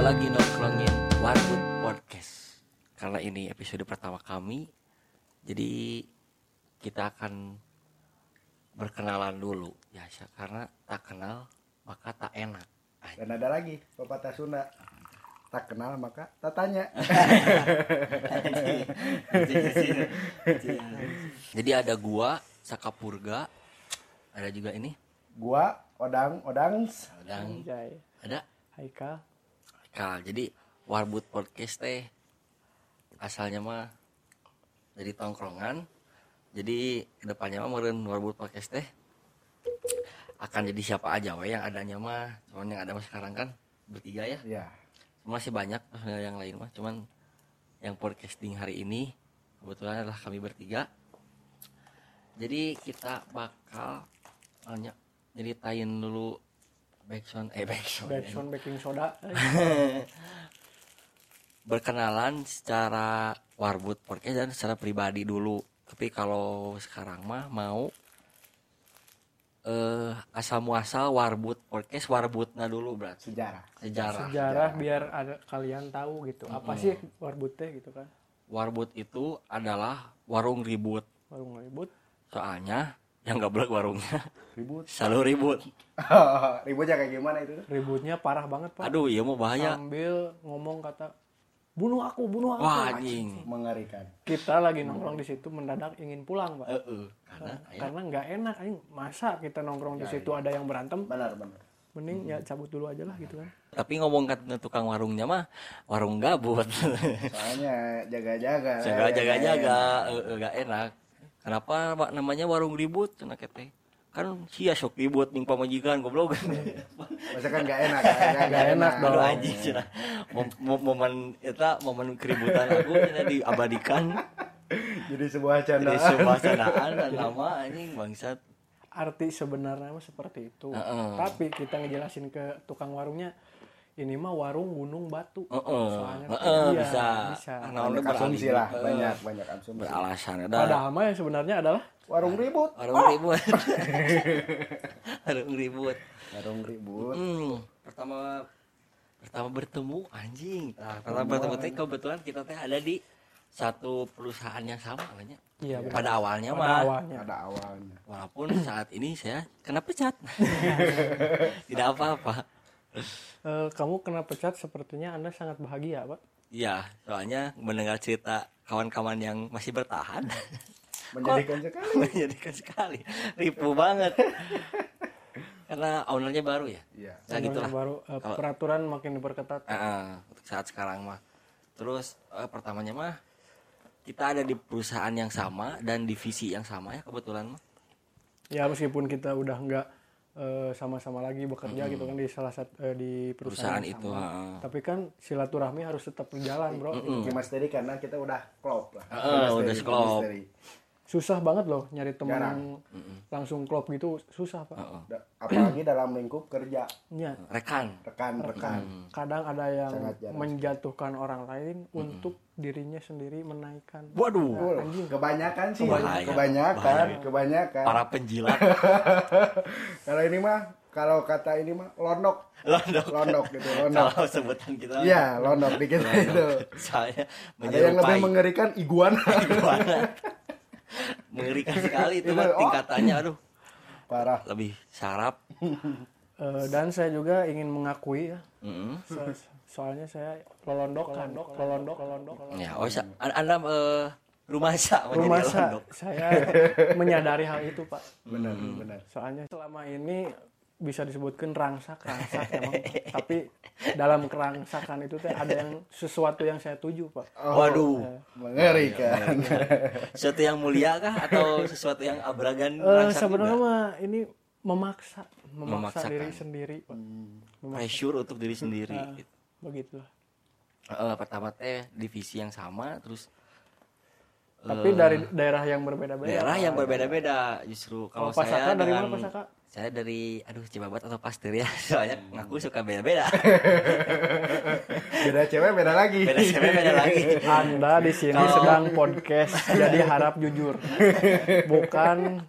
lagi nongkrongin Warwood Podcast Karena ini episode pertama kami Jadi kita akan berkenalan dulu ya Karena tak kenal maka tak enak Dan ada lagi pepatah Sunda. Tak kenal maka tak tanya. Jadi ada gua, Sakapurga Ada juga ini Gua Odang Odangs. Dan Anjay. ada Haikal. Kal Jadi Warwood Podcast teh Asalnya mah Dari tongkrongan. Jadi ke depannya mah meren Warwood Podcast teh akan jadi siapa aja we yang adanya mah. Cuman yang ada mah sekarang kan bertiga ya. Ya. masih banyak yang lain mah. Cuman yang podcasting hari ini kebetulan adalah kami bertiga. Jadi kita bakal banyak nyeritain dulu backsound eh backsound Backsound baking soda. berkenalan secara warbut podcast dan secara pribadi dulu tapi kalau sekarang mah mau eh asal muasal warbut podcast warbutna dulu berarti Sejarah. sejarah Sejarah biar ada kalian tahu gitu. Apa sih warbut teh gitu kan? warbut itu adalah warung ribut Warung ribut. soalnya yang nggak boleh warungnya Ribut. selalu ribut Ributnya kayak gimana itu? Ributnya parah banget, Pak. aduh iya mau bahaya Sambil ngomong kata bunuh aku, bunuh aku. wah anjing Mengerikan. Kita lagi nongkrong di situ mendadak ingin pulang, Pak. Eh, eh. karena ya, Karena nggak enak, anjing. Masa kita nongkrong di situ ada yang berantem? Benar benar. Mending ya cabut dulu aja lah gitu kan. tapi ngomong kan tukang warungnya mah warung gabut Soalnya jaga-jaga. jaga jaga jaga eh, eh, nggak enak kenapa Pak, namanya warung ribut cenah kete kan sia sok ribut ning pamajikan goblok Masa kan gak enak. Gak, Nggak enak dong. Aduh anjing cenah momen eta momen keributan aku cenah diabadikan Jadi sebuah di canda. sebuah candaan dan nama anjing bangsat Arti sebenarnya seperti itu. Heeh. Tapi kita ngejelasin ke tukang warungnya ini mah warung gunung batu. Heeh. Soalnya Heeh, iya, bisa. bisa. Karena Banyak orang asumsi lah. Heeh. Banyak banyak asumsi. beralasan ada Padahal mah yang sebenarnya adalah Warung ribut. warung ribut warung ribut Warung ribut. Hmm, pertama pertama bertemu anjing. Nah, pertama bertemu teh kebetulan kita teh ada di satu perusahaan yang sama namanya. iya benar. Pada awalnya Pada mah awalnya. Ada awalnya. walaupun saat ini saya kena pecat. Tidak apa-apa. Eh, kamu kena pecat sepertinya Anda sangat bahagia, Pak. Iya, soalnya mendengar cerita kawan-kawan yang masih bertahan Menjadikan sekali. menjadikan sekali. Ribu banget. Karena ownernya baru ya. Iya. Nah, gitulah. baru Kalau- peraturan makin diperketat. Untuk saat sekarang mah. Terus eh, pertamanya mah kita ada di perusahaan yang sama dan divisi yang sama ya kebetulan mah. Ya meskipun kita udah nggak eh, sama-sama lagi bekerja gitu kan di salah satu eh, di perusahaan, itu, sama. heeh. Tapi kan silaturahmi harus tetap berjalan, Bro. Kimas tadi karena kita udah klop lah. Kimas udah klop. Susah banget loh nyari teman Jarang. langsung klop gitu, susah, Pak. Da- Apalagi dalam lingkup kerja. Ya, Rekan. Rekan-rekan. kadang ada yang menjatuhkan orang lain untuk dirinya sendiri menaikkan. Waduh. Wah, kebanyakan sih. Bahaya. Kebanyakan, Bahaya. kebanyakan. Para penjilat. Kalau ini mah, kalau kata ini mah londok, Londok. londok gitu, londok. Kalau sebutan kita. Iya, londok dikit itu. Saya Ada yang lebih mengerikan iguana. iguana. Mengerikan sekali itu mah oh. tingkatannya aduh. Parah. Lebih sarap. Eh, dan saya juga ingin mengakui ya, Mm-mm. so- soalnya saya lolondok, lolondok, lolondok, lolondok. Ya, oh, Anda eh, rumah sa Rumah menjadi sa- saya menyadari hal itu, Pak. Benar, benar. Soalnya selama ini bisa disebutkan rangsak, rangsak emang. Tapi dalam kerangsakan itu teh ada yang sesuatu yang saya tuju, Pak. Oh, Waduh. Mengerikan. Sesuatu yang mulia kah atau sesuatu yang abragan Eh, rangsak sebenarnya mah ini memaksa, memaksa Memaksakan. diri sendiri, Pak. Memaksa. pressure untuk diri sendiri Nah, gitu. begitu. Eh, pertama teh divisi yang sama terus Tapi dari daerah yang berbeda-beda. daerah yang berbeda-beda justru kalau Pak saya dari dengan mana, Pak Saka? Saya dari aduh Cibabat atau Pasteur ya? Soalnya ngaku suka beda-beda. Beda cewek, beda lagi. beda cewek beda lagi. Anda di sini sedang podcast, jadi harap jujur. Bukan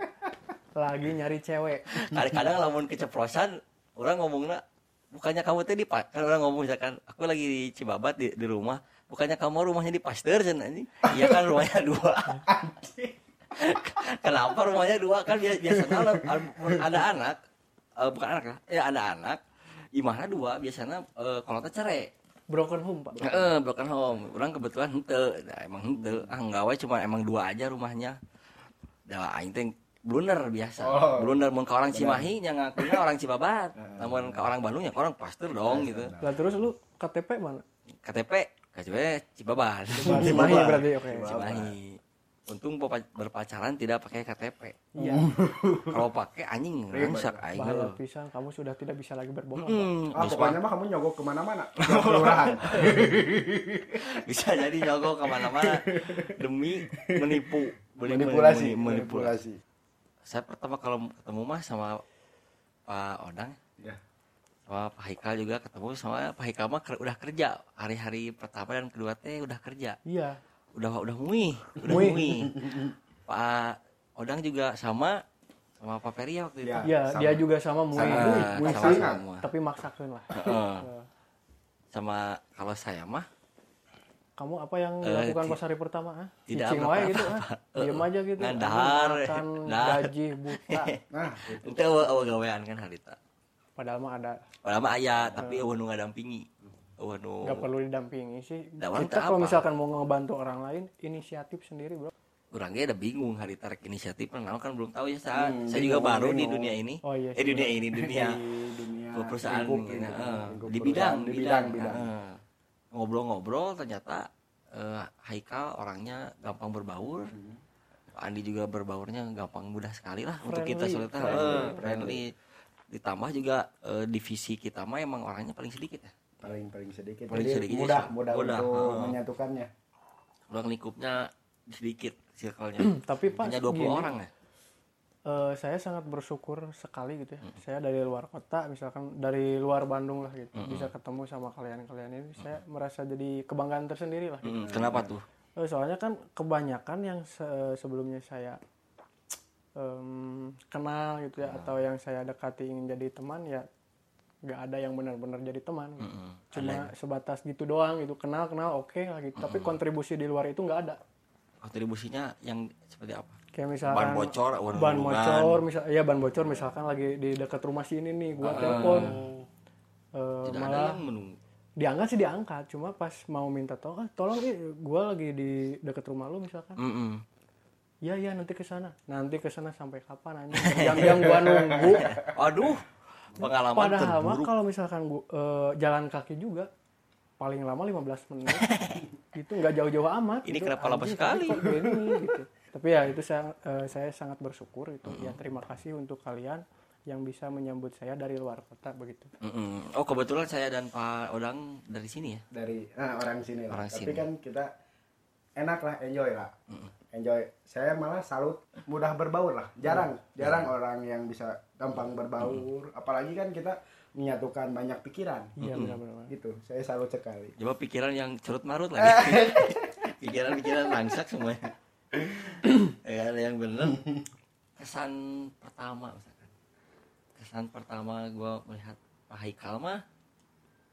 lagi nyari cewek. kadang-kadang lamun keceplosan orang ngomongnya bukannya kamu teh di Pa- kan orang ngomong misalkan aku lagi di Cibabat di, di rumah. Bukannya kamu rumahnya di Pasteur anjing? Iya kan rumahnya dua kenapa rumahnya dua kan biasa biasanya ada anak eh, bukan anak lah ya ada anak imahna dua biasanya eh, kalau cerai broken home pak Heeh, broken home. Orang kebetulan henteu, nah, emang henteu. Ah, enggak we cuma emang dua aja rumahnya. Da aing teh blunder biasa. Oh. Blunder mun ka orang Cimahi nya ngakunya orang Cibabat. Namun ka orang Bandung ya orang Pasteur dong gitu. lah terus lu KTP mana KTP KTP Cibabat. Cimahi berarti oke Cimahi. Untung bapak berpacaran tidak pakai KTP. iya Kalau pakai anjing rangsak aing. bahaya pisan kamu sudah tidak bisa lagi berbohong. Hmm, Ah, pokoknya mah kamu nyogok ke mana-mana. Tiap kelurahan. bisa jadi nyogok ke mana-mana demi menipu Manipulasi. meni- manipulasi saya pertama kalau ketemu mah sama Pak Odang Ya. sama Pak Haikal juga ketemu sama Pak Haikal mah udah kerja hari-hari pertama dan kedua teh udah kerja iya udah udah muih udah Muih. muih Pak Odang juga sama sama Pak Peri ya waktu itu Ya. iya sama. dia juga sama mui Sama. Mui, Ah, mui sama sih, semua. tapi maksakeun lah Heeh. Eh, sama kalau saya mah kamu apa yang Eh, dilakukan ti- pas hari pertama ah tidak cicing apa-apa. wae gitu ah diem aja gitu makan Nah. gaji buta Nah, itu awa awa gawean kan harita padahal mah ada padahal mah aya tapi eueuh nu ngadampingi nu nggak perlu didampingi sih. Perlu kita kalau apa. misalkan mau ngebantu orang lain inisiatif sendiri bro. Ge udah bingung hari tarik inisiatif. Nah, kan belum tahu ya saya. Hmm, saya juga bingung, baru di bingung. dunia ini. Oh, iya eh dunia ini dunia. Di dunia perusahaan. lingkup lingkup di bidang di bidang, bidang, heeh. ngobrol-ngobrol ternyata eh, Haikal orangnya gampang berbaur. Hmm. Andi juga berbaurnya gampang mudah sekali lah untuk kita Friendly, sulit friendly, friendly. Ditambah juga eh, divisi kita mah emang orangnya paling sedikit ya paling paling sedikit. Paling Jadi sedikit mudah, sih. mudah, Mudah, untuk heeh. menyatukannya. ruang lingkupnya sedikit circle-nya tapi pak hanya 20 gini, orang ya eh, saya sangat bersyukur sekali gitu ya Hmm. saya dari luar kota misalkan dari luar Bandung lah gitu bisa ketemu sama kalian-kalian ini saya merasa jadi kebanggaan tersendiri lah gitu. Hmm, kenapa tuh Eh, soalnya kan kebanyakan yang se- sebelumnya saya em, kenal gitu ya atau yang saya dekati ingin jadi teman ya nggak ada yang benar-benar jadi teman gitu. Mm-mm. cuma sebatas gitu doang gitu kenal kenal oke lah gitu tapi kontribusi di luar itu nggak ada kontribusinya yang seperti apa kayak misalkan ban bocor ban bocor misal ya ban bocor misalkan lagi di dekat rumah sini nih gua telepon Eh, tidak ada malah yang menunggu diangkat sih diangkat cuma pas mau minta tolong "Ah, tolong nih gua lagi di dekat rumah lu misalkan Mm-mm. Iya iya nanti ke sana. Nanti ke sana sampai kapan anjing? Jam-jam gua nunggu. aduh pengalaman Padahal terburuk kalau misalkan gua eh, jalan kaki juga paling lama 15 menit. itu nggak jauh-jauh amat. Ini gitu. kenapa lama sekali? tapi gini, gitu. Tapi ya itu saya eh, saya sangat bersyukur itu. Ya terima kasih untuk kalian yang bisa menyambut saya dari luar kota begitu. Mm-mm. oh kebetulan saya dan Pak Odang dari sini ya Dari nah, orang sini lah. Orang Tapi sini. kan kita enak lah, enjoy lah. Enjoy. Saya malah salut mudah berbaur lah. Jarang, jarang orang yang bisa gampang berbaur. Apalagi kan kita menyatukan banyak pikiran. Iya benar-benar. Gitu. Saya salut sekali. coba pikiran yang curut marut lagi pikiran-pikiran langsak semuanya ya ada yang bener kesan pertama misalkan kesan pertama gue melihat Pak Haikal mah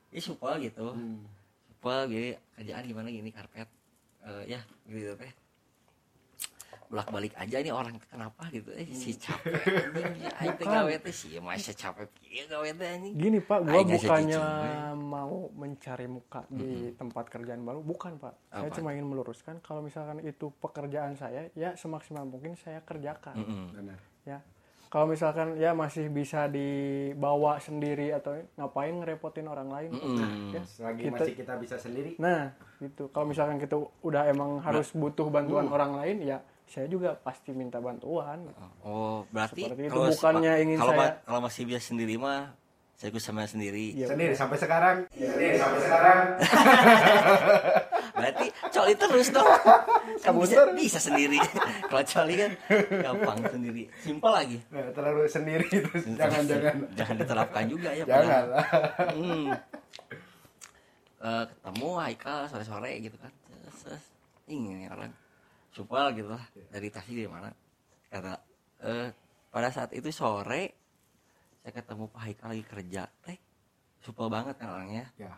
ini supel gitu Hmm. supel gini kerjaan gimana gini karpet Eh, ya gitu teh bolak balik aja nih orang kenapa gitu eh si capek anjing ya aing teh Bukan. gawe teh sih masa capek pieu gawe teh anjing Gini Pak, gua Aing bukannya mau mencari muka di tempat kerjaan baru, bukan Pak. Saya Apa? cuma ingin meluruskan kalau misalkan itu pekerjaan saya, ya semaksimal mungkin saya kerjakan, Mm-mm. Benar. ya. Kalau misalkan ya masih bisa dibawa sendiri atau ngapain ngerepotin orang lain, Mm-mm. ya. Selagi Kita- masih kita bisa sendiri. Nah, gitu. Kalau misalkan kita udah emang harus butuh bantuan orang lain, ya saya juga pasti minta bantuan. Oh, berarti Seperti itu, kalau bukannya ingin kalau saya- ma- kalau masih biasa sendiri mah saya ikut sama sendiri. Ya, Sendiri sampai sekarang. Sendiri sampai sekarang. Berarti coli terus dong. Kan Kamu bisa, terus. bisa sendiri. kalau coli kan gampang sendiri. Simpel lagi. Nah, terlalu sendiri itu jangan-jangan. Jangan diterapkan juga ya. Jangan. Hmm. Eh, ketemu Haikal sore-sore gitu kan. Terus, terus, ini orang supel gitu lah. Dari Tasik dari mana? Kata eh pada saat itu sore saya ketemu Pak Haikal lagi kerja. Teh supel banget kan orangnya. Ya.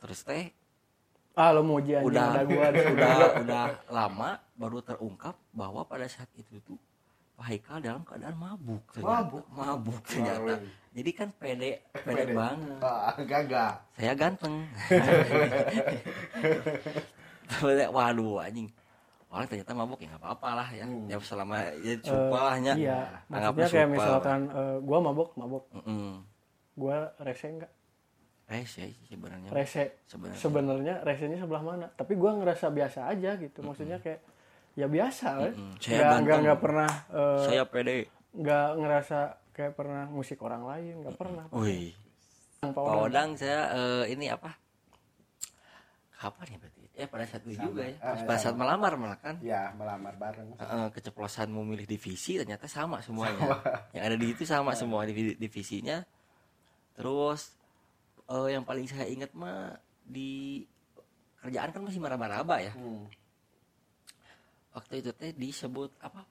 Terus teh ah lo mau udah di udah udah lama baru terungkap bahwa pada saat itu tuh Pak Haikal dalam keadaan mabuk ternyata. Mabuk? mabuk ternyata. jadi kan pede pede, Pede. banget. Ah, gagah. Saya ganteng. Waduh anjing orang ternyata mabuk ya nggak apa-apa lah ya. Hmm. ya selama ya supel lah nya iya maksudnya kayak supel. misalkan eh, gua mabok mabok Mm-mm. gua rese enggak rese sih sebenarnya. Rese. Sebenarnya. Sebenarnya resenya sebelah mana? Tapi gua ngerasa biasa aja gitu maksudnya kayak ya biasa kan Mm-mm. nggak Saya nggak nggak pernah eh, saya pede. nggak ngerasa kayak pernah musik orang lain nggak pernah. Wih. Pak Odang. Saya eh, ini apa? Kapan ya berarti eh pada saat itu juga ya. Ah, pada saat sama. melamar malah kan? Ya melamar bareng. Heeh, keceplosan memilih divisi ternyata sama semuanya. Yang ada di itu sama semua divi- divisinya. Terus eh, yang paling saya ingat mah di kerjaan kan masih marah-maraba ya. Hmm. waktu itu teh disebut apa?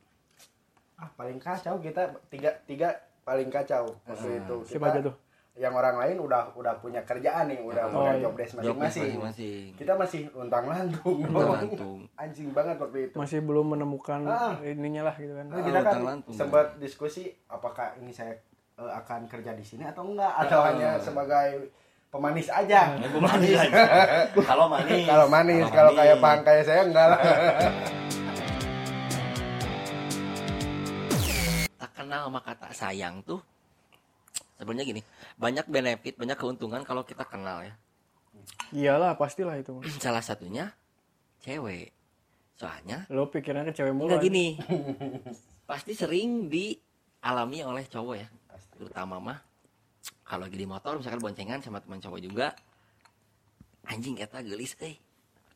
Ah paling kacau kita tiga tiga paling kacau waktu Ah, itu. Siapa aja kita tuh yang orang lain udah udah punya kerjaan nih udah Oh, punya iya. job desk masing-masing kita masih luntang lantung lantung. anjing banget waktu itu masih belum menemukan Ah. ininya lah gitu kan Nah, Ah, kita kan sempat diskusi apakah ini saya eh, akan kerja di sini atau enggak atau hanya sebagai pemanis aja Ibu manis aja. Kalau manis. kalau manis kalau kayak pang kayak saya enggak lah Tak kenal sama kata sayang tuh. Sebenarnya gini, banyak benefit, banyak keuntungan kalau kita kenal ya. iyalah pastilah itu. Salah satunya cewek. Soalnya lo pikirannya cewek mulu enggak gini. Pasti sering dialami oleh cowok ya. Terutama mah kalau lagi di motor misalkan boncengan sama teman cowok juga anjing eta gelis eh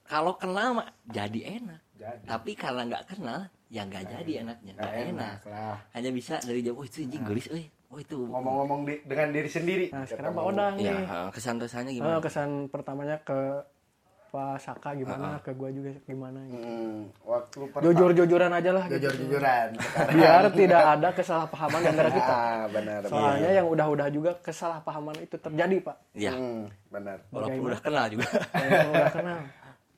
kalau kenal mah jadi enak jadi tapi kalau nggak kenal ya nggak jadi enaknya nggak enak enak lah hanya bisa dari jauh oh itu anjing gelis eh oh itu. Ngomong-ngomong di- dengan diri sendiri. Nah sekarang. Pak Odang ya nih kesan dosanya Eh, gimana? kesan pertamanya ke Pak Saka gimana ke gua juga gimana gitu. Hmm, waktu pertama jujur-jujuran aja lah gitu. jujur-jujuran. Biar tidak ada kesalahpahaman di antara kita. Ah benar soalnya yang udah-udah juga kesalahpahaman itu terjadi pak. Ya Hmm, benar. Walaupun udah kenal juga. Yang udah kenal.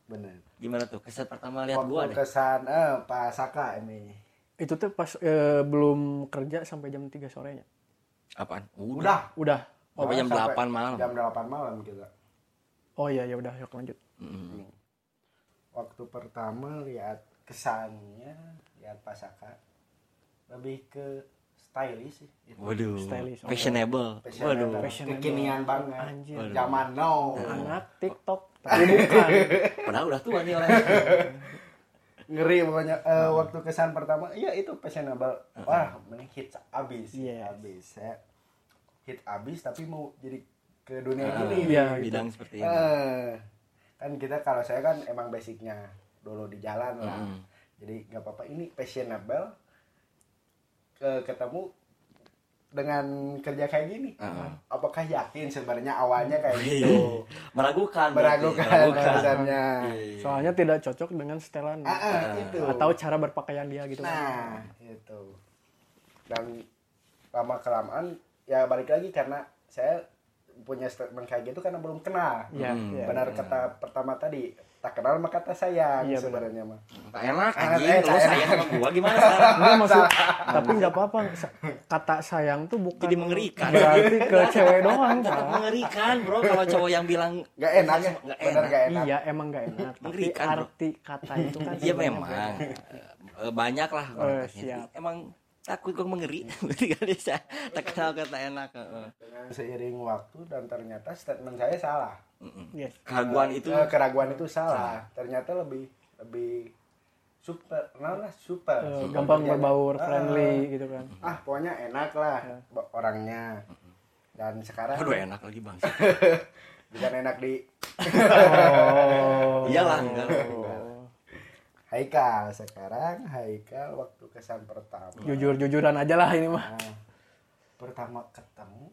Benar. Gimana tuh kesan pertama lihat gua waktu deh? kesan eh Pak Saka ini. Itu tuh pas eh, belum kerja sampai jam 3 sorenya apaan? Udah. Udah. Sampai jam Sampai 8 malam. jam 8 malam kita. Oh iya ya udah yuk lanjut. Mm. waktu pertama lihat kesannya lihat Pak Saka lebih ke stylish sih. Gitu. waduh. Stylish. fashionable. Fashionable. waduh. Fashionable. kekinian banget. Anjir. zaman now. Anak TikTok tapi bukan padahal udah tua nih orang ngeri pokoknya Eh, waktu kesan pertama iya itu fashionable wah mending hits abis Yes. abis ya. Hit abis tapi mau jadi ke dunia Ah, ini iya, bidang seperti ini. Eh, kan kita kalau saya kan emang basicnya dulu di jalan lah. Mm. jadi nggak apa-apa ini fashionable ke ketemu dengan kerja kayak gini? Ah. apakah yakin sebenarnya awalnya kayak gitu? meragukan meragukan meragukan. alasannya. Iya. soalnya tidak cocok dengan setelan. Ah, ah, itu. Atau cara berpakaian dia gitu. Nah itu. Dan lama kelamaan ya balik lagi karena saya punya statement kayak gitu karena belum kenal. Hmm, iya. benar kata pertama tadi tak kenal maka kata sayang Iya, sebenarnya mah Tak enak anjing eh, lu sayang sama gua gimana Enggak maksud, tapi nggak apa-apa. Kata sayang tuh bukan Jadi mengerikan. Berarti ke cewek doang, Tetap mengerikan bro kalau cowok yang bilang nggak enak ya Nggak benar enak. enak Iya, emang nggak enak. Tapi Mengerikan, bro. arti kata itu kan Iya memang. Eh, banyak lah Oh, konteksnya. siap. Emang takut kok mengeri berarti kan bisa tak kenal kata enak dengan seiring waktu dan ternyata statement saya salah Mm-mm. Yes. keraguan itu Eh, keraguan itu salah ternyata lebih lebih super nah lah super, Eh, gampang berbaur, friendly gitu kan. ah pokoknya enak lah Ya. orangnya dan sekarang aduh enak lagi bang bukan enak di Oh. Iyalah, enggak. Oh. Haikal sekarang Haikal waktu kesan pertama Jujur-jujuran aja lah ini mah. Nah, pertama ketemu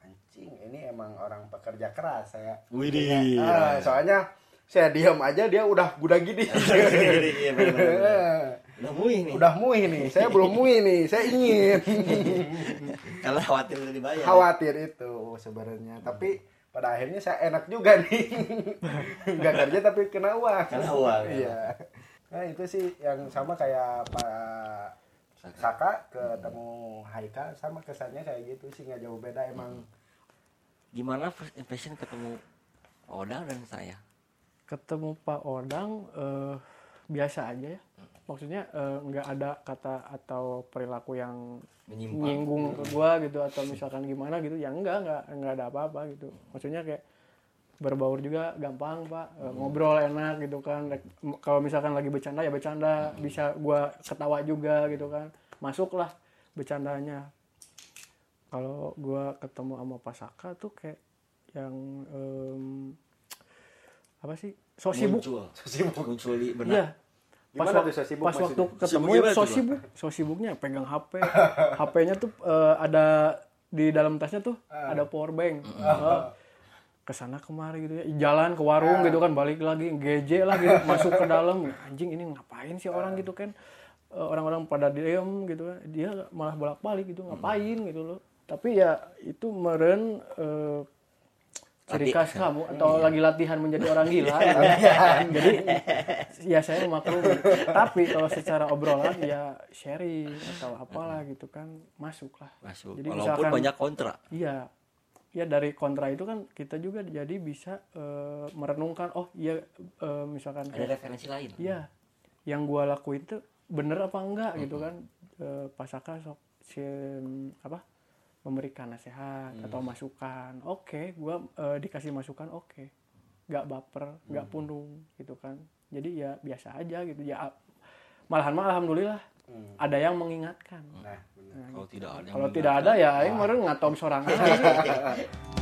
anjing ini emang orang pekerja keras saya Widih. Ah, soalnya saya diam aja dia udah udah gini Iya, bener-bener. udah muih nih udah muih nih saya belum muih nih saya ingin karena khawatir udah dibayar ya. khawatir itu sebenarnya tapi pada akhirnya saya enak juga nih nggak kerja tapi kena uang Kena uang, ya. Nah itu sih yang sama kayak Pak Saka. Ketemu Haikal sama kesannya kayak gitu sih nggak jauh beda emang. Gimana first impression ketemu Odang dan saya? ketemu Pak Odang eh, biasa aja ya. Maksudnya eh, nggak ada kata atau perilaku yang Menyimpang. nyinggung ke gua gitu atau misalkan gimana gitu ya enggak enggak enggak ada apa-apa gitu. Maksudnya kayak berbaur juga gampang pak Eh, ngobrol enak gitu kan kalau misalkan lagi bercanda ya bercanda bisa gua ketawa juga gitu kan masuklah bercandanya kalau gua ketemu sama Pasaka tuh kayak yang em, apa sih so sibuk Muncul. sibuk Muncul di Iya. benak. Pas, Gimana wak- tuh so sibuk pas waktu ketemu Sibuk ya gimana so tuh, Bang? sibuk, so sibuknya pegang HP. HP-nya tuh eh, ada di dalam tasnya tuh Ah. ada power bank. Eh, ke sana kemari gitu ya. Jalan ke warung Ah. gitu kan balik lagi GJ lah gitu masuk ke dalam. Anjing ini ngapain sih orang gitu kan? Eh, orang-orang pada diem gitu kan. Dia malah bolak balik gitu ngapain gitu loh. Tapi ya itu meren eh, ciri khas kamu atau lagi latihan menjadi orang gila. Gitu. jadi ya saya maklum tapi kalau secara obrolan ya sharing atau apalah gitu kan masuk lah Masuk. Jadi Walaupun misalkan- banyak kontra. iya ya dari kontra itu kan kita juga jadi bisa eh, merenungkan oh iya eh, misalkan Ada kayak referensi lain. iya yang gua lakuin tuh bener apa enggak gitu kan? Eh, pasaka sok si apa memberikan nasihat atau masukan oke gua eh, dikasih masukan oke. Nggak baper nggak pundung gitu kan. Jadi ya biasa aja gitu. Ya malahan mah alhamdulillah ada yang mengingatkan. Nah. Nah, Kalau tidak ada yang kalau tidak ada ya aing meureun ngatong sorangan